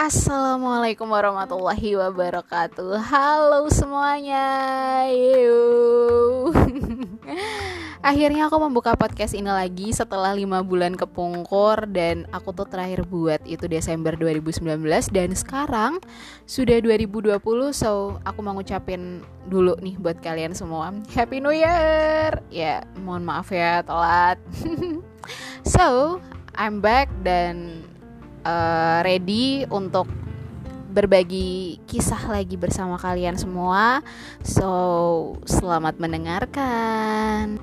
Assalamualaikum warahmatullahi wabarakatuh. Halo semuanya. Yuh. Akhirnya aku membuka podcast ini lagi setelah lima bulan kepungkur Dan aku tuh terakhir buat itu Desember 2019 Dan sekarang sudah 2020 So aku mau ngucapin dulu nih buat kalian semua. Happy New Year! Ya mohon maaf ya telat. So I'm back dan uh, ready untuk berbagi kisah lagi bersama kalian semua. So, selamat mendengarkan.